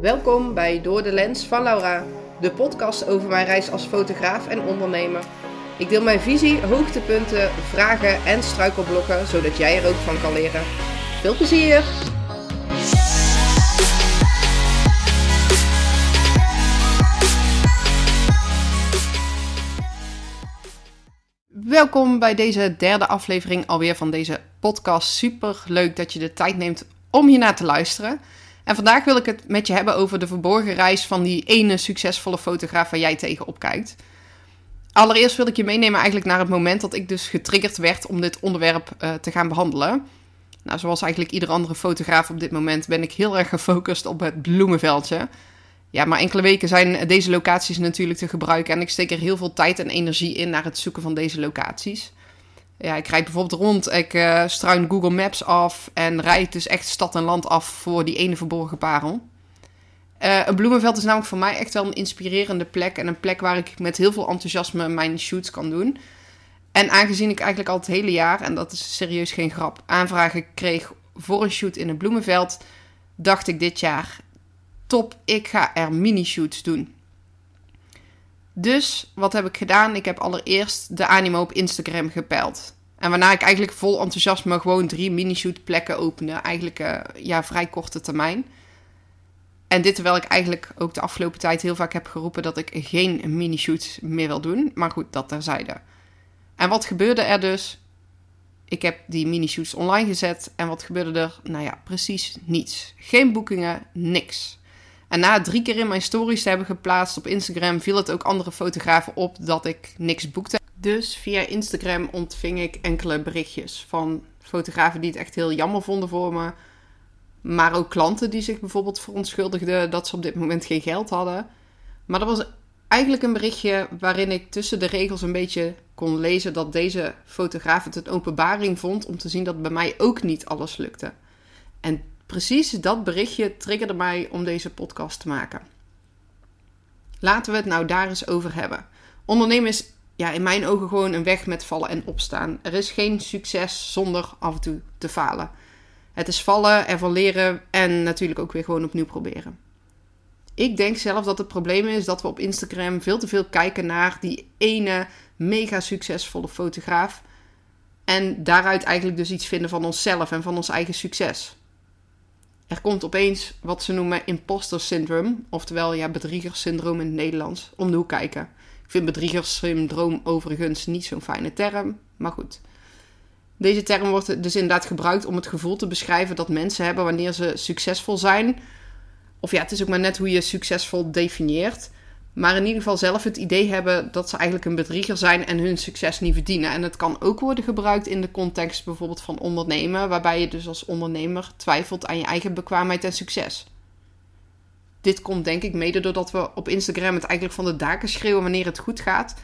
Welkom bij Door de Lens van Laura, de podcast over mijn reis als fotograaf en ondernemer. Ik deel mijn visie, hoogtepunten, vragen en struikelblokken, zodat jij er ook van kan leren. Veel plezier! Welkom bij deze derde aflevering alweer van deze podcast. Super leuk dat je de tijd neemt om hiernaar te luisteren. En vandaag wil ik het met je hebben over de verborgen reis van die ene succesvolle fotograaf waar jij tegenop kijkt. Allereerst wil ik je meenemen eigenlijk naar het moment dat ik dus getriggerd werd om dit onderwerp uh, te gaan behandelen. Nou, zoals eigenlijk ieder andere fotograaf op dit moment ben ik heel erg gefocust op het bloemenveldje. Ja, maar enkele weken zijn deze locaties natuurlijk te gebruiken en ik steek er heel veel tijd en energie in naar het zoeken van deze locaties. Ja, ik rijd bijvoorbeeld rond, ik uh, struin Google Maps af en rijd dus echt stad en land af voor die ene verborgen parel. Uh, een bloemenveld is namelijk voor mij echt wel een inspirerende plek en een plek waar ik met heel veel enthousiasme mijn shoots kan doen. En aangezien ik eigenlijk al het hele jaar, en dat is serieus geen grap, aanvragen kreeg voor een shoot in een bloemenveld, dacht ik dit jaar: top, ik ga er mini-shoots doen. Dus wat heb ik gedaan? Ik heb allereerst de animo op Instagram gepeild. En waarna ik eigenlijk vol enthousiasme gewoon drie mini-shoot plekken opende. Eigenlijk uh, ja, vrij korte termijn. En dit terwijl ik eigenlijk ook de afgelopen tijd heel vaak heb geroepen dat ik geen mini-shoots meer wil doen. Maar goed, dat terzijde. En wat gebeurde er dus? Ik heb die mini-shoots online gezet. En wat gebeurde er? Nou ja, precies niets. Geen boekingen, niks. En na drie keer in mijn stories te hebben geplaatst op Instagram, viel het ook andere fotografen op dat ik niks boekte. Dus via Instagram ontving ik enkele berichtjes van fotografen die het echt heel jammer vonden voor me. Maar ook klanten die zich bijvoorbeeld verontschuldigden dat ze op dit moment geen geld hadden. Maar dat was eigenlijk een berichtje waarin ik tussen de regels een beetje kon lezen dat deze fotograaf het een openbaring vond om te zien dat bij mij ook niet alles lukte. En Precies dat berichtje triggerde mij om deze podcast te maken. Laten we het nou daar eens over hebben. Ondernemen is ja, in mijn ogen gewoon een weg met vallen en opstaan. Er is geen succes zonder af en toe te falen. Het is vallen, ervan leren en natuurlijk ook weer gewoon opnieuw proberen. Ik denk zelf dat het probleem is dat we op Instagram veel te veel kijken naar die ene mega succesvolle fotograaf. En daaruit eigenlijk dus iets vinden van onszelf en van ons eigen succes. Er komt opeens wat ze noemen imposter syndroom, oftewel ja, bedriegerssyndroom in het Nederlands, om de hoek kijken. Ik vind bedriegerssyndroom overigens niet zo'n fijne term, maar goed. Deze term wordt dus inderdaad gebruikt om het gevoel te beschrijven dat mensen hebben wanneer ze succesvol zijn. Of ja, het is ook maar net hoe je succesvol definieert. Maar in ieder geval zelf het idee hebben dat ze eigenlijk een bedrieger zijn en hun succes niet verdienen. En het kan ook worden gebruikt in de context bijvoorbeeld van ondernemen, waarbij je dus als ondernemer twijfelt aan je eigen bekwaamheid en succes. Dit komt denk ik mede doordat we op Instagram het eigenlijk van de daken schreeuwen wanneer het goed gaat.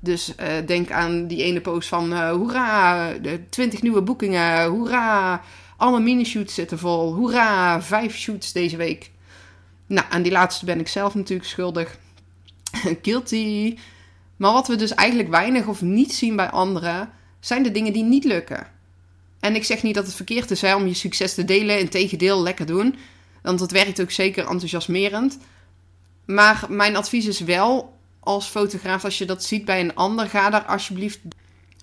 Dus uh, denk aan die ene post van uh, hoera, 20 nieuwe boekingen, hoera, alle mini-shoots zitten vol, hoera, vijf shoots deze week. Nou, aan die laatste ben ik zelf natuurlijk schuldig. guilty. Maar wat we dus eigenlijk weinig of niet zien bij anderen, zijn de dingen die niet lukken. En ik zeg niet dat het verkeerd is om je succes te delen, integendeel lekker doen. Want dat werkt ook zeker enthousiasmerend. Maar mijn advies is wel, als fotograaf, als je dat ziet bij een ander, ga daar alsjeblieft.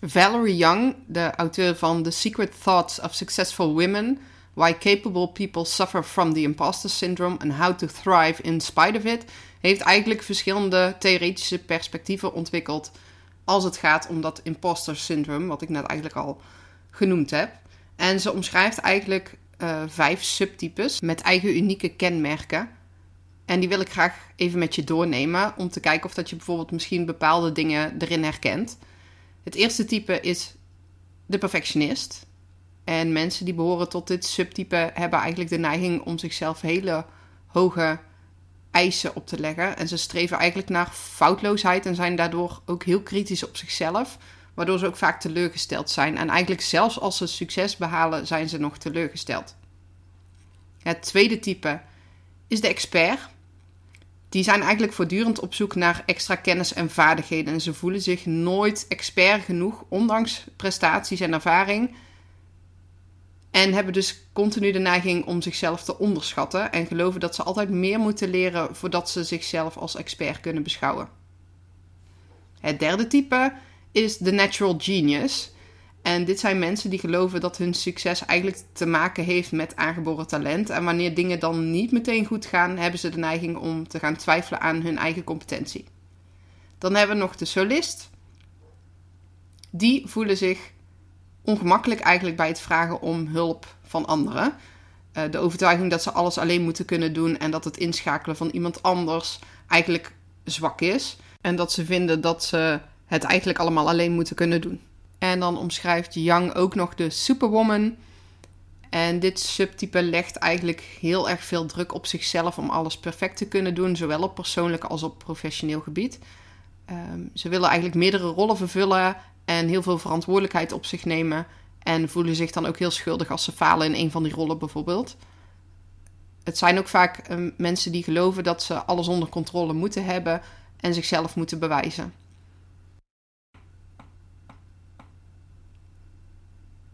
Valerie Young, de auteur van The Secret Thoughts of Successful Women, Why Capable People Suffer from the Imposter Syndrome and How to Thrive in Spite of It, heeft eigenlijk verschillende theoretische perspectieven ontwikkeld als het gaat om dat imposter syndrome, wat ik net eigenlijk al genoemd heb. En ze omschrijft eigenlijk uh, vijf subtypes met eigen unieke kenmerken. En die wil ik graag even met je doornemen om te kijken of dat je bijvoorbeeld misschien bepaalde dingen erin herkent. Het eerste type is de perfectionist. En mensen die behoren tot dit subtype hebben eigenlijk de neiging om zichzelf hele hoge eisen op te leggen. En ze streven eigenlijk naar foutloosheid en zijn daardoor ook heel kritisch op zichzelf. Waardoor ze ook vaak teleurgesteld zijn. En eigenlijk zelfs als ze succes behalen, zijn ze nog teleurgesteld. Het tweede type is de expert. Die zijn eigenlijk voortdurend op zoek naar extra kennis en vaardigheden. En ze voelen zich nooit expert genoeg, ondanks prestaties en ervaring. En hebben dus continu de neiging om zichzelf te onderschatten en geloven dat ze altijd meer moeten leren voordat ze zichzelf als expert kunnen beschouwen. Het derde type is de natural genius. En dit zijn mensen die geloven dat hun succes eigenlijk te maken heeft met aangeboren talent. En wanneer dingen dan niet meteen goed gaan, hebben ze de neiging om te gaan twijfelen aan hun eigen competentie. Dan hebben we nog de solist. Die voelen zich ongemakkelijk eigenlijk bij het vragen om hulp van anderen. Uh, de overtuiging dat ze alles alleen moeten kunnen doen en dat het inschakelen van iemand anders eigenlijk zwak is. En dat ze vinden dat ze het eigenlijk allemaal alleen moeten kunnen doen. En dan omschrijft Young ook nog de Superwoman. En dit subtype legt eigenlijk heel erg veel druk op zichzelf om alles perfect te kunnen doen, zowel op persoonlijk als op professioneel gebied. Um, ze willen eigenlijk meerdere rollen vervullen en heel veel verantwoordelijkheid op zich nemen. En voelen zich dan ook heel schuldig als ze falen in een van die rollen bijvoorbeeld. Het zijn ook vaak um, mensen die geloven dat ze alles onder controle moeten hebben en zichzelf moeten bewijzen.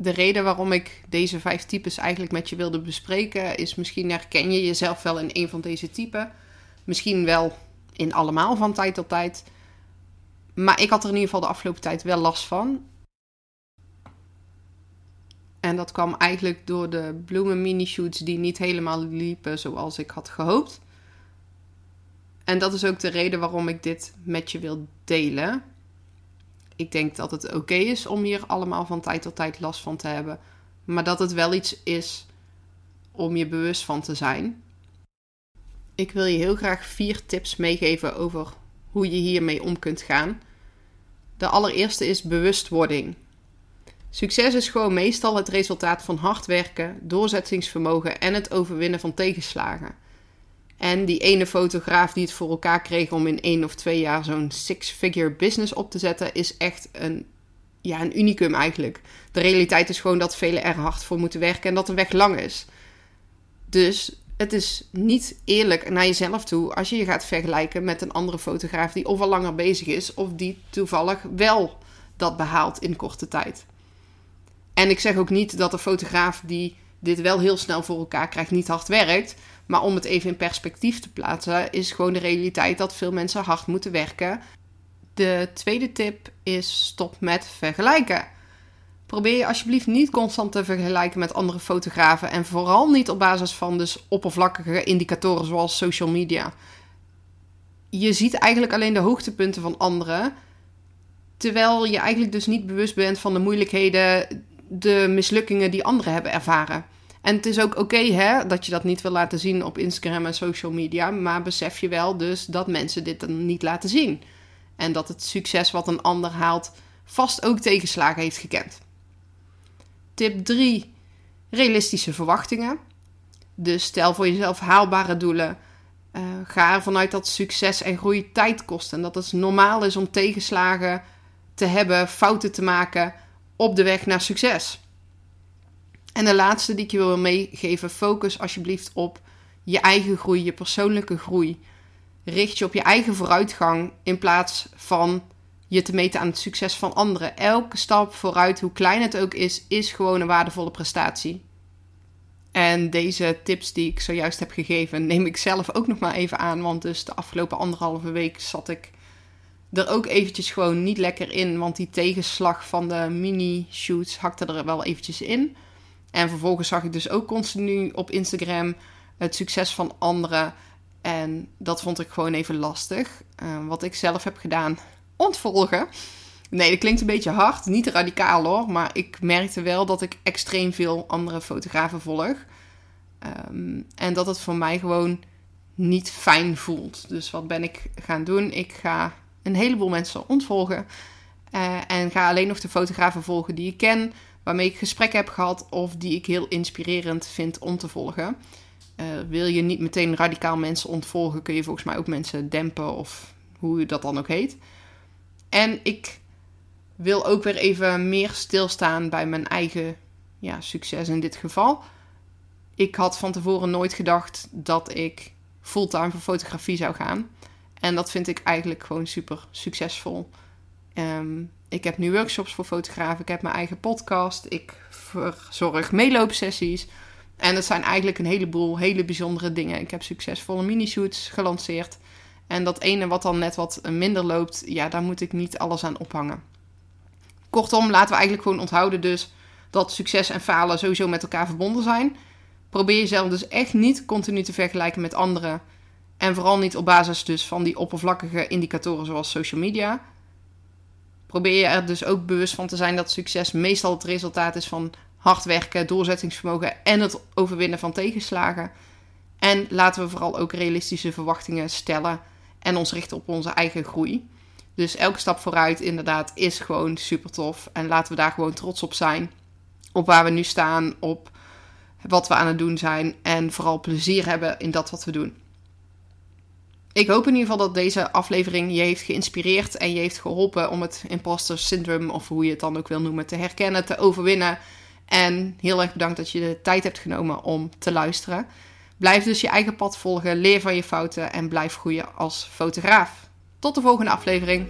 De reden waarom ik deze vijf types eigenlijk met je wilde bespreken, is misschien herken je jezelf wel in een van deze typen. Misschien wel in allemaal van tijd tot tijd. Maar ik had er in ieder geval de afgelopen tijd wel last van. En dat kwam eigenlijk door de bloemen mini-shoots die niet helemaal liepen zoals ik had gehoopt. En dat is ook de reden waarom ik dit met je wil delen ik denk dat het oké is om hier allemaal van tijd tot tijd last van te hebben. Maar dat het wel iets is om je bewust van te zijn. Ik wil je heel graag vier tips meegeven over hoe je hiermee om kunt gaan. De allereerste is bewustwording. Succes is gewoon meestal het resultaat van hard werken, doorzettingsvermogen en het overwinnen van tegenslagen. En die ene fotograaf die het voor elkaar kreeg om in één of twee jaar zo'n six-figure business op te zetten, is echt een, ja, een unicum eigenlijk. De realiteit is gewoon dat velen er hard voor moeten werken en dat de weg lang is. Dus het is niet eerlijk naar jezelf toe als je je gaat vergelijken met een andere fotograaf die of al langer bezig is of die toevallig wel dat behaalt in korte tijd. En ik zeg ook niet dat de fotograaf die dit wel heel snel voor elkaar krijgt niet hard werkt. Maar om het even in perspectief te plaatsen, is gewoon de realiteit dat veel mensen hard moeten werken. De tweede tip is stop met vergelijken. Probeer je alsjeblieft niet constant te vergelijken met andere fotografen en vooral niet op basis van dus oppervlakkige indicatoren zoals social media. Je ziet eigenlijk alleen de hoogtepunten van anderen, terwijl je eigenlijk dus niet bewust bent van de moeilijkheden, de mislukkingen die anderen hebben ervaren. En het is ook oké hè, dat je dat niet wil laten zien op Instagram en social media. Maar besef je wel dus dat mensen dit dan niet laten zien. En dat het succes wat een ander haalt vast ook tegenslagen heeft gekend. Tip 3. Realistische verwachtingen. Dus stel voor jezelf haalbare doelen. Uh, ga ervan uit dat succes en groei tijd kost. En dat het normaal is om tegenslagen te hebben, fouten te maken op de weg naar succes. En de laatste die ik je wil meegeven, focus alsjeblieft op je eigen groei, je persoonlijke groei. Richt je op je eigen vooruitgang in plaats van je te meten aan het succes van anderen. Elke stap vooruit, hoe klein het ook is, is gewoon een waardevolle prestatie. En deze tips die ik zojuist heb gegeven, neem ik zelf ook nog maar even aan. Want dus de afgelopen anderhalve week zat ik er ook eventjes gewoon niet lekker in. Want die tegenslag van de mini-shoots hakte er wel eventjes in. En vervolgens zag ik dus ook continu op Instagram het succes van anderen. En dat vond ik gewoon even lastig. Uh, wat ik zelf heb gedaan, ontvolgen. Nee, dat klinkt een beetje hard. Niet radicaal hoor. Maar ik merkte wel dat ik extreem veel andere fotografen volg. Um, en dat het voor mij gewoon niet fijn voelt. Dus wat ben ik gaan doen? Ik ga een heleboel mensen ontvolgen. Uh, en ga alleen nog de fotografen volgen die ik ken waarmee ik gesprekken heb gehad of die ik heel inspirerend vind om te volgen. Uh, wil je niet meteen radicaal mensen ontvolgen, kun je volgens mij ook mensen dempen of hoe dat dan ook heet. En ik wil ook weer even meer stilstaan bij mijn eigen ja, succes in dit geval. Ik had van tevoren nooit gedacht dat ik fulltime voor fotografie zou gaan. En dat vind ik eigenlijk gewoon super succesvol. Ehm, ik heb nu workshops voor fotografen. Ik heb mijn eigen podcast. Ik verzorg meeloopsessies. En dat zijn eigenlijk een heleboel hele bijzondere dingen. Ik heb succesvolle mini-shoots gelanceerd. En dat ene wat dan net wat minder loopt, ja, daar moet ik niet alles aan ophangen. Kortom, laten we eigenlijk gewoon onthouden dus dat succes en falen sowieso met elkaar verbonden zijn. Probeer jezelf dus echt niet continu te vergelijken met anderen. En vooral niet op basis dus van die oppervlakkige indicatoren zoals social media. Probeer je er dus ook bewust van te zijn dat succes meestal het resultaat is van hard werken, doorzettingsvermogen en het overwinnen van tegenslagen. En laten we vooral ook realistische verwachtingen stellen en ons richten op onze eigen groei. Dus elke stap vooruit inderdaad is gewoon super tof. En laten we daar gewoon trots op zijn. Op waar we nu staan, op wat we aan het doen zijn. En vooral plezier hebben in dat wat we doen. Ik hoop in ieder geval dat deze aflevering je heeft geïnspireerd en je heeft geholpen om het imposter syndrome, of hoe je het dan ook wil noemen, te herkennen, te overwinnen. En heel erg bedankt dat je de tijd hebt genomen om te luisteren. Blijf dus je eigen pad volgen, leer van je fouten en blijf groeien als fotograaf. Tot de volgende aflevering.